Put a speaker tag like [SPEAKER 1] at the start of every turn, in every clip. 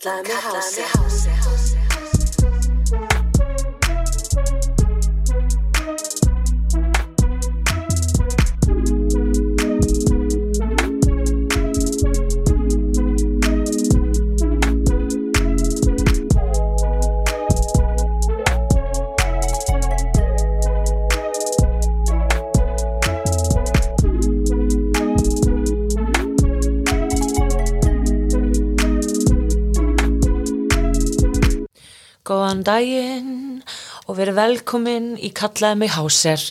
[SPEAKER 1] Kallaði mig
[SPEAKER 2] Góðan daginn og verið velkomin í Kallaði mig Háser.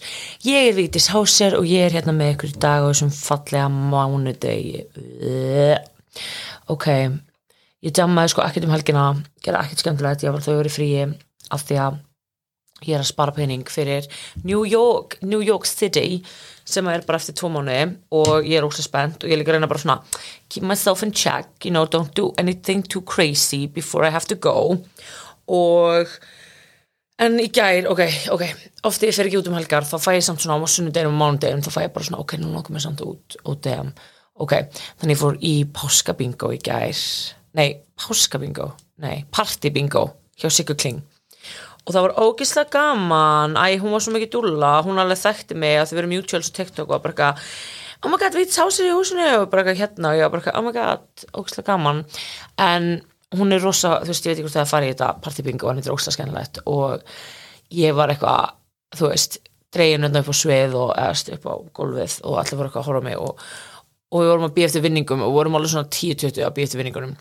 [SPEAKER 2] Ég er Vítis Háser og ég er hérna með ykkur í dag á þessum fallega mánudegi. Ok, ég jammaði sko ekkert um helgina, gera ekkert skemmtilegt, ég var þau verið fríi af því að ég er að spara pening fyrir New York, New York City sem er bara eftir tvo mánuði og ég er óslega spennt og ég er líka að reyna bara svona keep myself in check, you know, don't do anything too crazy before I have to go og en í gær, ok, ok ofti ég fer ekki út um helgar, þá fæ ég samt svona á sunnudegum og mánudegum, þá fæ ég bara svona ok, nú langar mér samt út, út dem ok, þannig ég fór í páskabingo í gær, nei, páskabingo nei, partybingo hjá Sigur Kling. Og það var ógislega gaman æ, hún var svo mikið dúlla, hún alveg þekkti mig að þau verið mutuals og TikTok og bara eitthvað oh my god, við sásir í húsinu? Og bara eitthvað hérna og ég var bara eitthvað, oh my god, ógislega gaman. En hún er rosa, þú veist, ég veit ekki hvort það að fara í þetta partybingo en þetta er ógislega skemmilegt og ég var eitthvað, þú veist dregin undan upp á svið og eðast upp á gólfið og allir voru eitthvað að horfa á mig og, og við vorum að býja eftir vinningum og vorum alveg svona 10-20 að býja eftir vinningunum.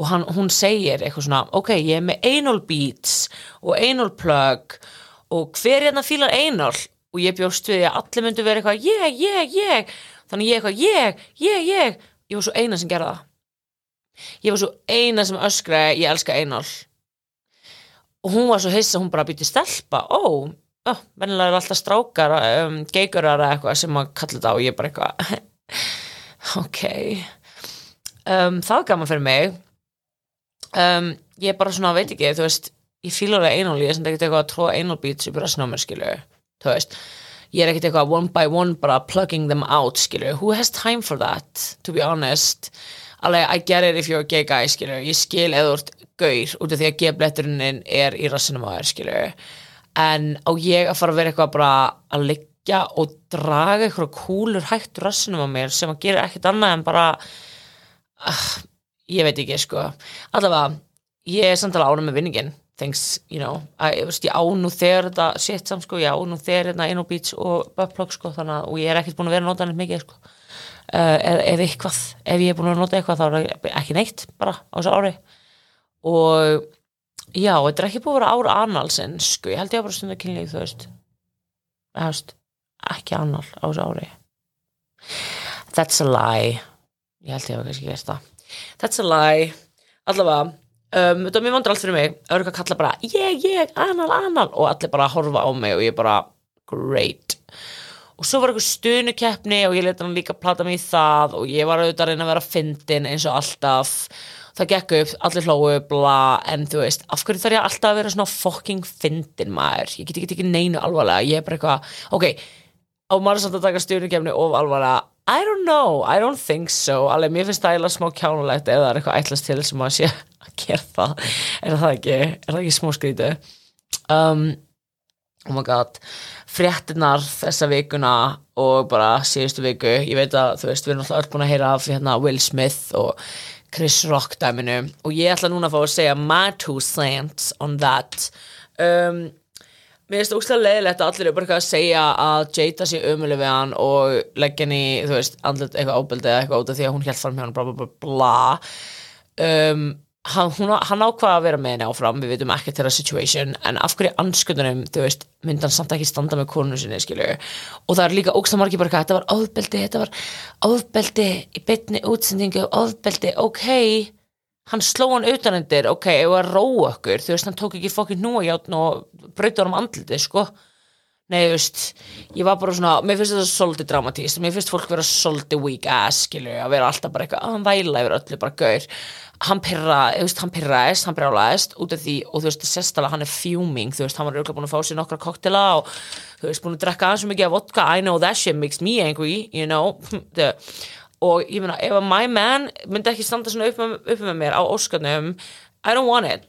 [SPEAKER 2] Og hann, hún segir eitthvað svona ok, ég er með einól beats og einól plug og hver hérna fílar einól? Og ég bjóst við að allir myndu vera eitthvað ég, ég, ég. Þannig ég eitthvað, ég, ég, ég. Ég var svo eina sem gerða það ég var svo eina sem öskraði ég elska einál og hún var svo hissa, hún bara býtti stelpa. Ó, ó, vennilega er alltaf strákar um, geigurar eða eitthvað sem að kalla þetta og ég bara eitthvað ok. Um, það var gaman fyrir mig. Um, ég bara svona veit ekki þú veist, ég fíla alveg einál ég er sem ekkert eitthvað að tróða einálbít sem bara snámur skilu þú veist, ég er ekkert eitthvað one by one bara plugging them out skilu who has time for that, to be honest alveg, I get it if you're a gay guy skilu, ég skil eða úr gaur út af því að gebletturinn er í rassinum á þér skilu en á ég að fara að vera eitthvað bara að liggja og draga eitthvað kúlur hægt rassinum á mér sem að gera ekkert annað en bara uh, ég veit ekki sko. Allavega, ég er samt alveg ánum með vinningin thanks, you know. Að, veist, ég á nú þegar þetta shit samt sko. Ég á nú þegar þetta Inno Beach og Buttplug sko þannig að, og ég er ekkert búin að vera neitt mikið sko uh, ef, ef eitthvað, ef ég er búin að nota eitthvað þá er ekki neitt bara á þessu ári. Og já, þetta er ekki búin að vera ára annalsinn sko, ég held ég að bara stunda kynlíf þú veist, eða, veist ekki annal á þessu ári. That's a lie. Ég held ég að kannski gert það. That's a lie. Allavega um, Þetta er mjög vandur allt fyrir mig. Örg að kalla bara Ég, ég, anal, anal. Og allir bara horfa á mig Og ég bara Great Og svo var eitthvað stunukeppni Og ég leta hann líka plata mig í það Og ég var auðvitað að reyna að vera fyndin Eins og alltaf. Það gekk upp, allir hlóu, bla En þú veist, af hverju þarf ég alltaf að vera svona Fucking fyndin maður? Ég get ekki ekki neinu alvarlega Ég er bara eitthvað Ok, á maður samt að taka stjórnukefni of alvarlega? I don't know, I don't think so. Alveg mér finnst það eiginlega smá kjánulegt eða það er eitthvað ætlast til sem að sé að gera það. Er það ekki, er það ekki smá skrítu um, oh my god fréttinar þessa vikuna og bara síðustu viku ég veit að þú veist, við erum alltaf öll búin að heyra af hérna, Will Smith og Chris Rock dæminu og ég ætla núna að fá að segja my two cents on that. Um Mér finnst ógstlega leiðilegt að allir eru bara eitthvað að segja að Jada sé umulig við hann og leggja henni, þú veist, andlut eitthvað ábeldi eða eitthvað út af því að hún held fram hjá hann bla bla bla bla. Um, hann, hann ákvaða að vera með henni áfram við veitum til það situation en af hverju anskutunum, þú veist, myndi hann samt ekki standa með konu sinni, skilju og það er líka ógstlega margir bara eitthvað, þetta var ábeldi þetta var ábeldi í bytni útsendingu, ábeldi, ok hann sló hann utanendir, ok, ef að róa okkur, þú veist, hann tók ekki fokkin núajátn og brauti hann um andliti, sko nei, þú veist, ég var bara svona mér finnst þetta svolítið dramatíst, mér finnst fólk vera svolítið weak ass, skilju, að vera alltaf bara eitthvað, að hann væla yfir öllu, bara gaur. Hann pyrra, þú veist, hann pyrraðist, hann brjálaðist út af því, og þú veist, sérstala hann er fuming, þú veist, hann var auðvitað búin að fá sér nokkra koktela og, þú veist, búin að drekka aðeins mikið af vodka, I know that shit makes me angry, you know. The og ég meina, ef að my man myndi ekki standa svona upp með, upp með mér á óskarnum I don't want it.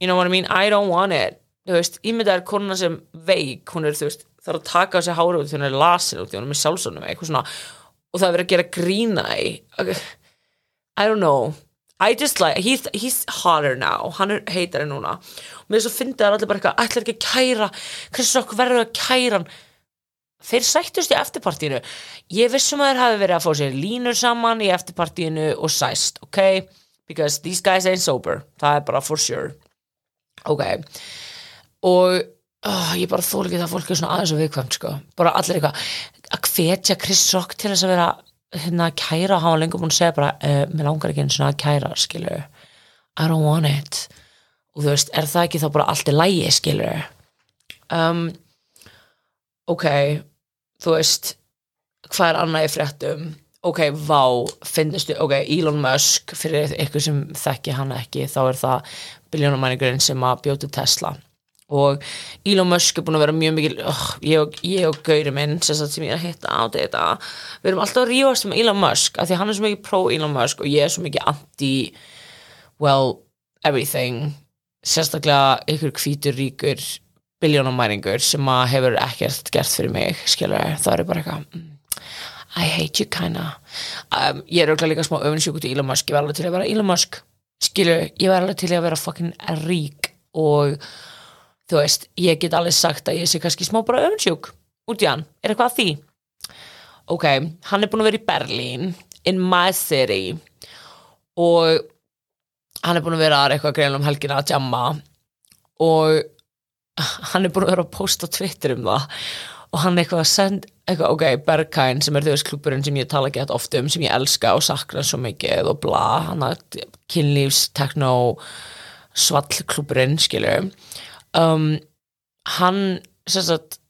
[SPEAKER 2] You know what I mean, I don't want it þú veist, ímyndað er konuna sem veik hún er, þú veist, þarf að taka á sig hára út því hún er lasin út því hún er með sjálfsónum eitthvað svona, og það er verið að gera grína í I don't know. I just like, he's, he's hotter now. Hann er heitari núna. Og mér svo fyndið að allir bara eitthvað, ætlar ekki að kæra? Hversu okkur verður að kæra hann? Þeir sættust í eftirpartíinu. Ég vissum að þeir hafi verið að fá sér línur saman í eftirpartíinu og sæst ok, because these guys ain't sober. Það er bara for sure. Ok og oh, ég bara þól ekki það að fólk er svona aðeins og viðkvæmt sko, bara allir eitthvað að hvetja Chris Rock til þess að vera hérna að kæra, hann var lengur búin að segja bara, uh, mér langar ekki eins og að kæra skilur, I don't want it. Og þú veist, er það ekki þá bara allt í lægi skilur um, ok þú veist hvað er annað í fréttum? Ok, vá, finnistu ok, Elon Musk, fyrir ykkur sem þekki hann ekki, þá er það biljónumæningurinn sem að bjóti Tesla og Elon Musk er búin að vera mjög mikil oh, ég, ég og Gauri minn sem, sem ég er að hitta á þetta við erum alltaf að rífast um Elon Musk af því hann er svo mikið pro Elon Musk og ég er svo mikið anti well, everything. Sérstaklega ykkur hvítur ríkur biljónumæringur sem að hefur ekkert gert fyrir mig skilur, það er bara eitthvað mm, I hate you kinda. Um, ég er auðvitað líka smá öfinsjúk til Elon Musk. Ég var alveg til að vera Elon Musk. Skilur, ég var alveg til að vera fucking rík og þú veist, ég get alveg sagt að ég sé kannski smá bara öfinsjúk út í hann, er eitthvað að því? Ok, hann er búin að vera í Berlín in my city og hann er búin að vera eitthvað greinlega um helgina að jamma og hann er búin að vera að posta Twitter um það og hann eitthvað að senda eitthvað, ok, Berghain sem er þauðs klúburinn sem ég tala gett oft um, sem ég elska og sakna svo mikið og bla hann að kynlífs, tekno svall klúburinn, skilju um, hann sagt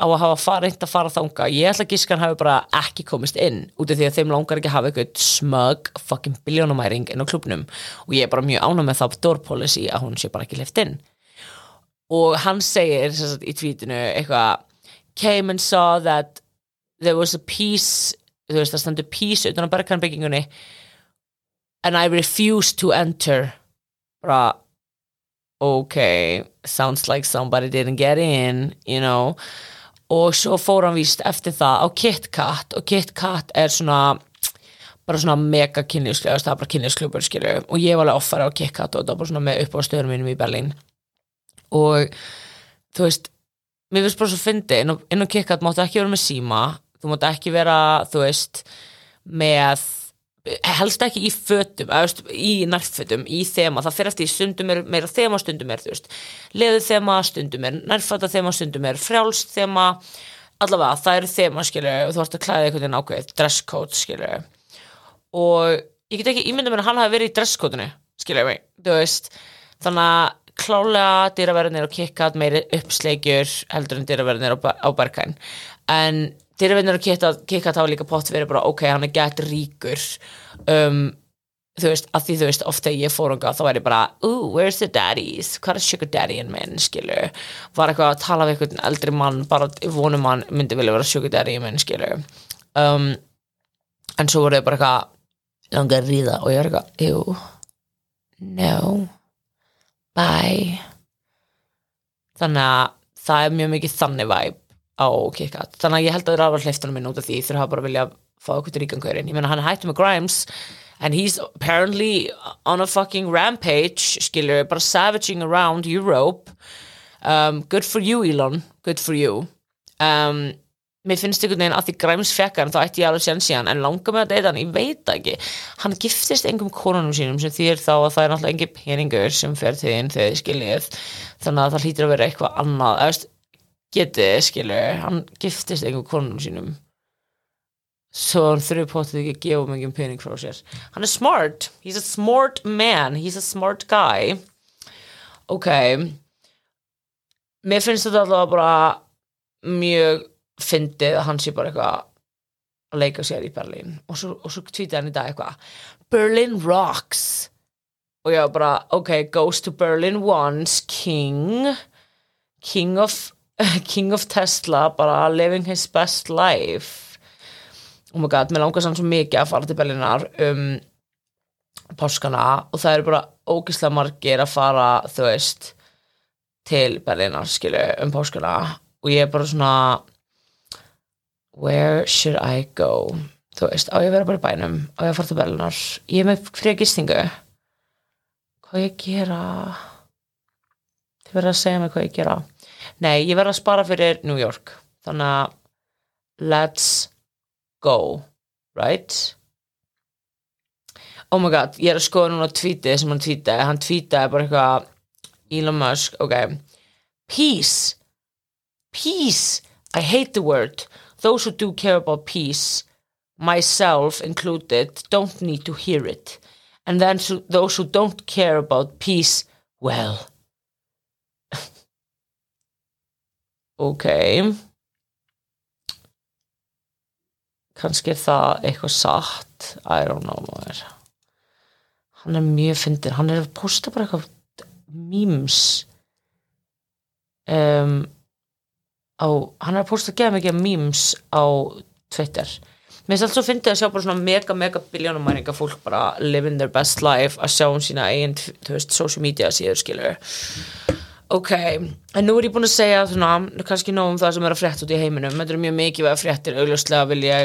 [SPEAKER 2] á að hafa reynd að fara þanga ég ætla að gíska hann hafi bara ekki komist inn út af því að þeim langar ekki að hafa eitthvað smug fucking biljónumæring inn á klubnum og ég er bara mjög ánum með það door policy að hún sé bara ekki lift inn. Og hann segir sagt, í tvítinu eitthvað came and saw that there was a piece þú veist það standur piece utan á bergkarnbyggingunni and I refused to enter. Bara ok, sounds like somebody didn't get in you know. Og svo fór hann víst eftir það á KitKat og KitKat er svona bara svona mega kynlífsklubur það er bara kynlífsklubur skilju og ég var alveg offari á KitKat og það var bara svona með upp á stöðum mínum í Berlín. Og þú veist mér finnst bara svo fyndi inn á, á KitKat máttu ekki vera með síma þú máttu ekki vera, þú veist með helst ekki í fötum, eða, í nærfötum í þema, það fyrir eftir stundum er meira þema, stundum er, veist leðu þema, stundum er, nærföta þema, stundum er frjálst þema, allavega það eru þema, skilju, og þú ert að klæða einhvern veginn ákveð, dresscode, skilju og ég get ekki ímynda mér að hann hafi verið í dresscode-inu, skilju mig, þú veist, þannig að klálega dýraverðinir og kikkat meiri uppsleikjur heldur en dýraverðinir á, á bergæn en dýraverðinir og kikkat hafa líka pott verið bara ok, hann er gett ríkur. Um, þú veist, að því þú veist ofta ég fór og þá er ég bara ooh, where's the daddies, hvað er sugar daddy in minn, skilu, var eitthvað að tala við einhvern eldri mann, bara vonum mann myndi vilja vera sugar daddy in minn, skilu um, en svo voru þau bara eitthvað langar að ríða. Og ég er eitthvað, ew no. Bye. Þannig að það er mjög mikið þannig væp á KitKat, þannig að ég held að það er alveg hliftunum minn út af því það bara vilja fá okkur til ríkangaurin, ég meina hann hættu með Grimes and he's apparently on a fucking rampage skilur, bara savaging around Europe. Um, good for you Elon, good for you. Um, mér finnst einhvern veginn að því Grimes fekk hann þá ætti ég alveg sér síðan en langar með að deyta hann, ég veit ekki. Hann giftist engum konunum sínum sem þýr þá að það er náttúrulega engi peningur sem fer til þín þegar þið skiljið þannig að það hlýtir að vera eitthvað annað getið skiljið hann giftist engum konunum sínum. Svo hann þurfi potið ekki að gefa mikið pening frá sér. Hann er smart, he's a smart man. He's a smart guy. Ok. Mér finnst þetta alltaf bara mjög fyndið að hann sé bara eitthvað að leika sér í Berlín. Og svo, og svo tweetið hann í dag eitthvað. Berlin rocks. Og ég var bara, ok, goes to Berlin once, king. King of king of Tesla, bara living his best life. Oh my god, mér langar samt svo mikið að fara til Berlínar um páskana og það eru bara ógislega margir að fara, þú veist til Berlínar, skilu, um páskana. Og ég er bara svona where should I go? Þú veist, á ég að vera bara í bænum á ég að fara til Berlínar, ég er með frí gistingu. Hvað ég að gera? Þið verða að segja mig hvað ég að gera nei, ég verða að spara fyrir New York. Þannig að let's go right? Oh my god, ég er að skoða núna tweetið sem hann tweetaði, hann tweetaði bara eitthvað Elon Musk, ok. Peace. Peace, I hate the word. Those who do care about peace myself included don't need to hear it. And then those who don't care about peace well ok. Kannski er það eitthvað satt? I don't know maður. hann er mjög fyndin hann er að posta bara eitthvað memes. Um, á, hann er að posta að gefa mikið memes á Twitter. Mér finnst alltaf fyndið að sjá bara svona mega mega biljónum mæringa fólk bara living their best life að sjá um sína eigin þú veist, social media síður skilur ok, en nú er ég búin að segja svona, kannski nóg um það sem er að frétt út í heiminum, þetta eru mjög mikið veða fréttir augljóslega vil ég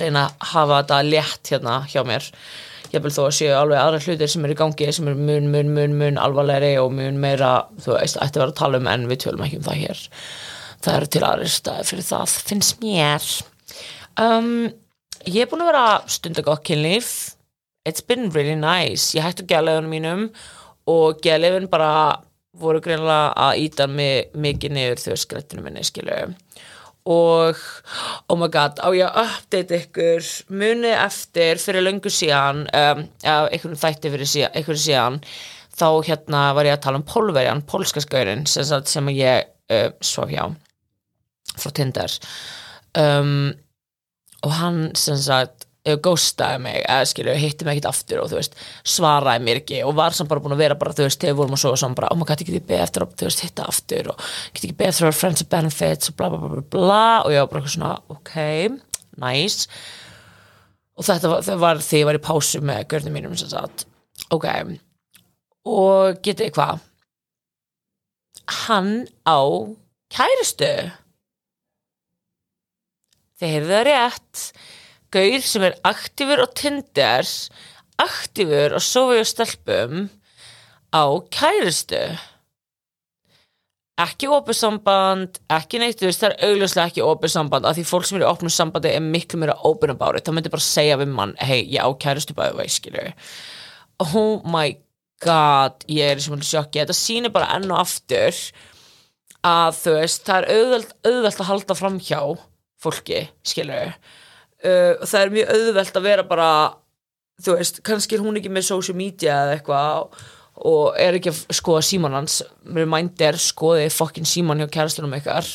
[SPEAKER 2] reyna að hafa þetta létt hérna hjá mér. Ég vil þó að séu alveg aðra hlutir sem eru í gangi sem eru mun, mun, mun, mun alvarlegri og mun meira, þú veist, ætti að vera að tala um en við tölum ekki um það hér. Það eru til aðri staði fyrir það finnst mér. Um, ég er búin að vera stunda gott kynlíf. It's been really nice. Ég hætti að geða voru greinlega að íta mig mikið niður þegar skrettinu minni skilu og oh my god, á ég að update ykkur muni eftir fyrir löngu síðan um, eða einhvern þætti fyrir síðan, einhvern síðan þá hérna var ég að tala um pólverjan, pólskaskaurin sem, sem ég uh, svaf hjá frá Tinder um, og hann sem sagt ghostaði mig, eða skilju, hitti mig ekkert aftur og þú veist, svaraði mér ekki og var samt bara búin að vera bara, þú veist, þegar vorum að sofa saman bara, oh my god, ég geti beðið eftir að, þú veist, hitta aftur og geti ekki beðið eftir að friends and benefits og bla bla bla bla bla. Og ég var bara svona, ok, nice. Og þetta var, var því ég var í pásu með görnum mínum sem sagt, ok. Og getið hvað? Hann á kæristu þeir heyrðu það rétt gaur sem er aktífur á Tinder aktífur á sofi og stelpum á kæristu ekki opið samband, ekki neitt það er augljóslega ekki opið samband af því fólk sem er í opnum sambandi er miklu mér about it, það myndi bara segja við mann hei, ég á kæristu bæði veið, skilur oh my god ég er í svona sjokki, þetta sýnir bara enn og aftur að þú veist, það er auðvelt, auðvelt að halda fram hjá fólki, skilur uh, það er mjög auðvelt að vera bara þú veist, kannski er hún ekki með social media eða eitthvað og er ekki að skoða síman hans. Reminder, skoði fokkin síman hjá kærastunum ykkar.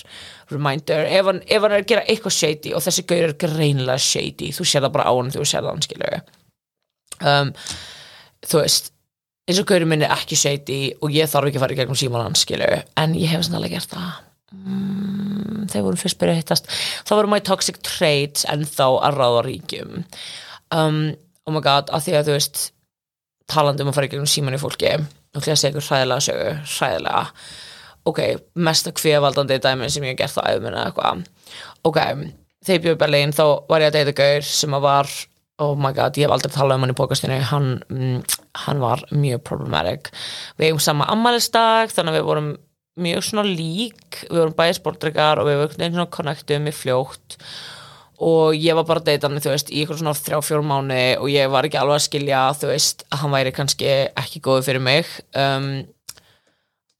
[SPEAKER 2] Reminder, ef hann, ef hann er að gera eitthvað shady og þessi gaur er greinilega shady þú sér það bara á hann þú sér það hann skilur um, þú veist eins og gaurinn minn er ekki shady og ég þarf ekki að fara í gegnum síman hans skilur en ég hef sannlega gert það mm, þegar vorum fyrst byrjuð að hittast. Þá voru my toxic traits en þá að ráða ríkjum. Um, oh my god, af því að þú veist talandi um að fara í gegnum síman í fólki og hljóða að ykkur hræðilega sögu hræðilega, ok, mesta kvívaldandi dæmi sem ég hef gert á æfumina eða eitthvað, ok þegar ég bjöði Berlín þá var ég að deyta gaur sem að var, oh my god, ég hef aldrei talað um hann í bókastinu, hann mm, hann var mjög problematic. Við hefum sama ammælistag, þannig að við vorum mjög svona lík, við vorum bæði sportdryggar og við vorum einhvern veginn svona connectum í fljótt. Og ég var bara að deyta hann þú veist, í eitthvað svona þrjá fjórum mánu og ég var ekki alveg að skilja þú veist, að hann væri kannski ekki góð fyrir mig. Um,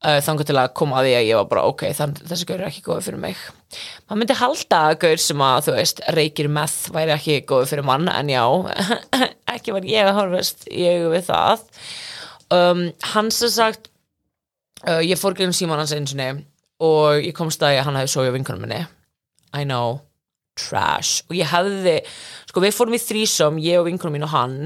[SPEAKER 2] uh, þannig til að koma að því að ég var bara ok, þann, þessi gaur er ekki góð fyrir mig. Maður myndi halda að gaur sem að þú veist, reykir meth væri ekki góð fyrir mann, en já ekki var ég að horfast ég við það. Um, hans er sagt uh, ég fór gríðum síman hans einsinni og ég komst að hann hefði sóið á vinkunum minni. I know. Trash. Og ég hefði, sko við fórum í þrísom ég og vinkunum mín og hann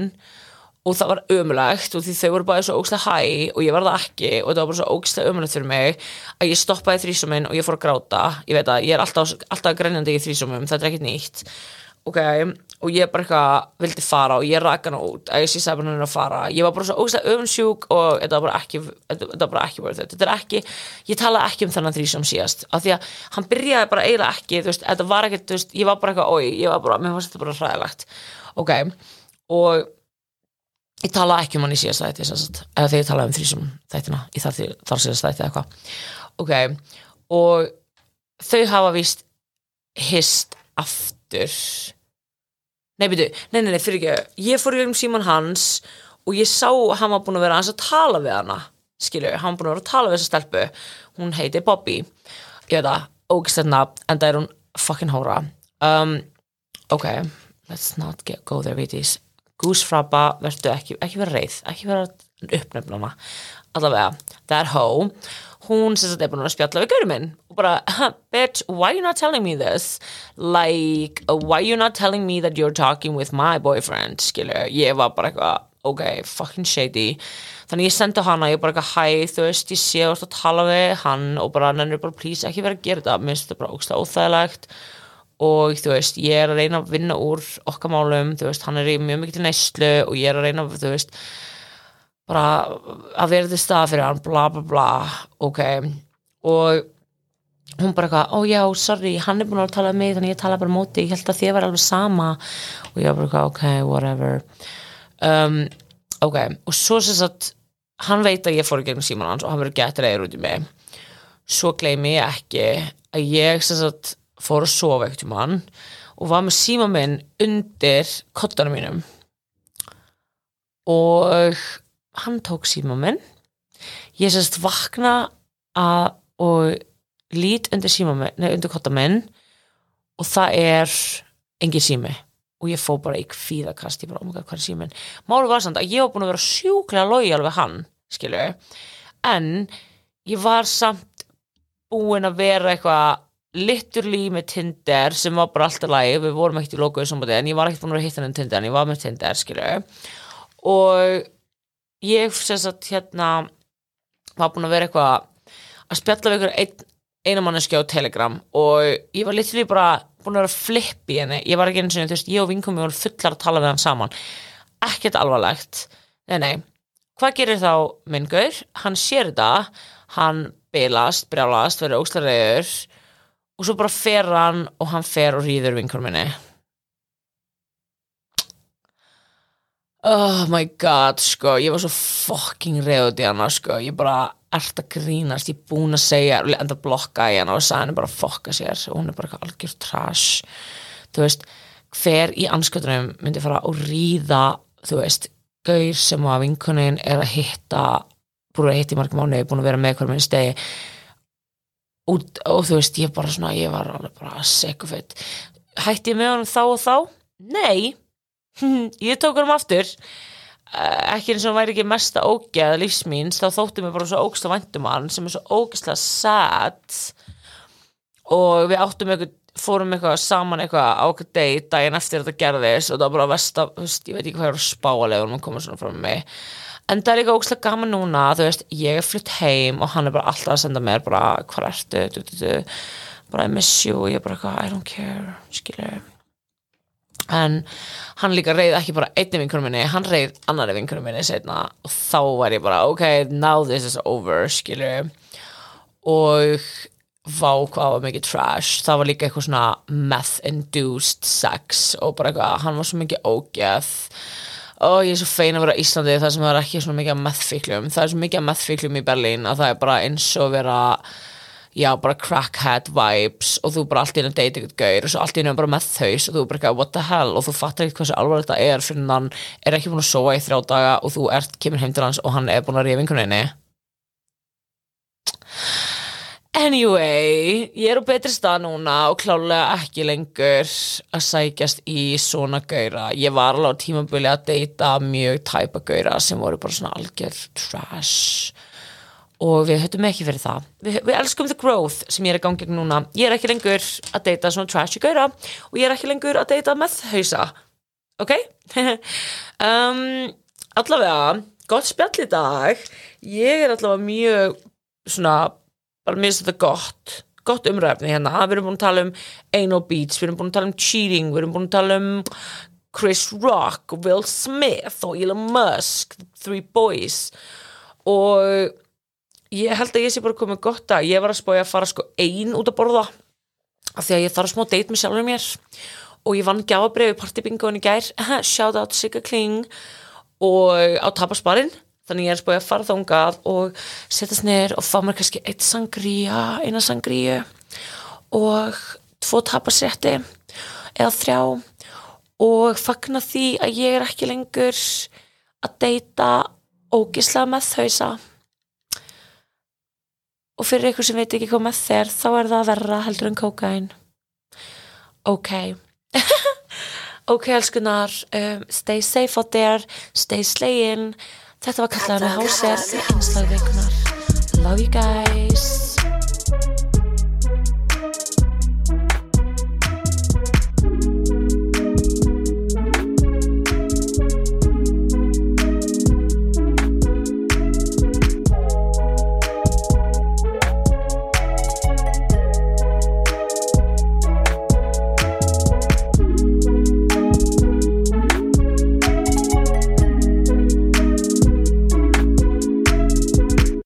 [SPEAKER 2] og það var ömulegt og því þau voru bara svo ógstlega hæ og ég var það ekki og það var bara svo ógstlega ömulegt fyrir mig að ég stoppaði þrísominn og ég fór að gráta. Ég veit að ég er alltaf, alltaf grænjandi í þrísomum, þetta er ekkert nýtt. Ok, og ég bara eitthvað vildi fara og ég rak hana út. Að ég sé sæfum hann að fara, ég var bara svo ógstæð öfunnsjúk og þetta var bara ekki þetta, þetta var bara ekki worth it, þetta er ekki ég talaði ekki um þennan þrísom síðast. Af því að hann byrjaði bara eiginlega ekki þú veist, þetta var ekkert, þú veist, ég var bara eitthvað oi, ég var bara, mér fannst þetta bara hræðilegt. Ok, og ég talaði ekki um hann í síðast þætti sem eða þegar ég talaði um þrísom þættina í þar, þar síðast þætti eða eitthvað ok, og þau hafa víst hist aftur nei, byrju, nei, nei, nei, fyrir ekki ég fór í gegnum síman hans og ég sá hann var búin að vera aðeins að tala við hana skilju, hann var búin að vera að tala við þessa stelpu. Hún heiti Bobby. Ég veit það, ógæslega nafn, en það er hún fucking hóra um, ok, let's not get, go there with this gúsfrabba, verður ekki, ekki vera reið ekki vera uppnefnana allavega, that hoe hún sem sagt er búin að spjalla við gaurum minn og bara, bitch, why you not telling me this? Like, why you not telling me that you're talking with my boyfriend? Skilur, ég var bara eitthvað ok, fucking shady. Þannig ég sendi hana, ég bara eitthvað hæ, þú veist ég sé að tala við hann og bara nennir bara please ekki vera að gera þetta, mér finnst þetta bara ógstlega óþægilegt. Og þú veist, ég er að reyna að vinna úr okkar málum, þú veist, hann er í mjög mikið til neyslu og ég er að reyna, þú veist bara að vera til stað fyrir hann, bla bla bla ok, og hún bara eitthvað, ó já, sorry hann er búin að tala um mig, þannig ég tala bara móti ég held að þið var alveg sama. Og ég bara eitthvað, ok, whatever. Um, ok, og svo sem sagt hann veit að ég fór í gegnum síman hans og hann verður gett reyður út í mig. Svo gleymi ég ekki að ég sem sagt fór að sofa ekkert um hann og var með síma minn undir kottanum mínum. Og hann tók síma minn ég sérst vakna að, og lít undir síma minn, nei undir kotta minn og það er engin sími. Og ég fó bara í kvíðakast ég bara, oh my god, hvað er síminn? Málu var samt að ég var búin að vera sjúklega lojal við hann, skilju en ég var samt búin að vera eitthvað liturlí með Tinder sem var bara alltaf læg, við vorum ekkert í sambandi en ég var ekkert búin að vera hitt hann um Tinder en ég var með Tinder, skilju og ég sem sagt hérna var búin að vera eitthvað að spjalla við ykkur ein, eina manneski á Telegram og ég var liturlí bara búin að vera flipp í henni. Ég var ekki eins og þú veist, ég og vinkum við vorum fullar að tala við hann saman. Ekkert alvarlegt. Nei, nei, hvað gerir þá minn gaur, hann sér þetta hann bilast, brjálast verður óslarreiður og svo bara fer hann og hann fer og rýður vinkur minni oh my god sko, ég var svo fucking reyðut í hana sko, ég bara ert að grínast, ég er búin að segja enda blokka í hana og sagði henni bara að fokka sér. Og hún er bara algjör trash. Þú veist, hver í anskotunum myndi fara að ríða þú veist, gaur sem að vinkunin er að hitta búin að hitta í margum mánu, búin að vera með hver minn stegi. Og, og þú veist, ég bara svona, ég var alveg bara it. Hætti ég með honum þá og þá? Nei ég tók honum aftur. Eh, ekki eins og hann væri ekki mesta ógeð lífsmýns, þá þótti mér bara svo ógsta væntum hann sem er svo ógæslega sad. Og við áttum eitthvað, fórum eitthvað saman eitthvað á eitthvað date daginn eftir þetta gerðist og það var bara að, þú veist, ég veit ekki hvað ég var spálega og hann komið svona frá mig en það er eitthvað ógæslega gaman núna, þú veist ég er flutt heim og hann er bara alltaf að senda mér bara, hvað ertu, du, du, du, bara I miss you. Og ég er bara eitthvað I don't care, skilur en hann líka reyð ekki bara einni vinkunum minni, hann reyð annari vinkunum minni setna og þá var ég bara ok, now this is over, skilju og vá hvað var mikið trash. Það var líka eitthvað svona meth-induced sex og bara eitthvað, hann var svo mikið ógeð. Og ég er svo fein að vera í Íslandi þar sem það er ekki svona mikið meth-fíklum. Það er svo mikið meth-fíklum í Berlín að það er bara eins og vera já, bara crackhead vibes og þú bara allt í hennu deyta eitthvað gaur og svo allt í hennu bara með þaus og þú bara eitthvað what the hell? Og þú fattar ekkert hvað svo alvarlega þetta er fyrir hann. Er ekki búin að sóa í þrjá daga og þú ert kemur heim til hans og hann er búin að ríða vinkunni Anyway, ég er á betri stað núna og klálega ekki lengur að sækjast í svona gaura. Ég var alveg á tímabili að deyta mjög tæpa gaura sem voru bara svona algjör trash og við höfum ekki fyrir það. Við, við elskum the growth sem ég er að gangi núna. Ég er ekki lengur að deyta svona trashy gauðra og ég er ekki lengur að deyta með hausa. Ok? Um, allavega gott spjall í dag. Ég er allavega mjög svona bara minnst þetta gott. Gott umræfni hérna, við erum búin að tala um Anal Beats, við erum búin að tala um cheating, við erum búin að tala um Chris Rock, Will Smith og Elon Musk, Three Boys. Og ég held að ég sé bara komið gott að ég var að spója að fara sko ein út að borða af því að ég þarf smá date með sjálfur mér. Og ég vann gjáabrið við partybingoin í gær. Shout out Sigga Kling. Og á tapasparinn þannig ég er spóið að fara þángað og setjast niður og fá mér kannski eitt sangría, eina sangríu og tvo tapasrétti eða þrjá. Og fagna því að ég er ekki lengur að deyta ógislega með þauðsa og fyrir ykkur sem veit ekki hvað með þér þá er það verra heldur en kókain ok. Ok elskunar um, stay safe out there stay slayin þetta var kallaði með hásir í einslag vikunar love you guys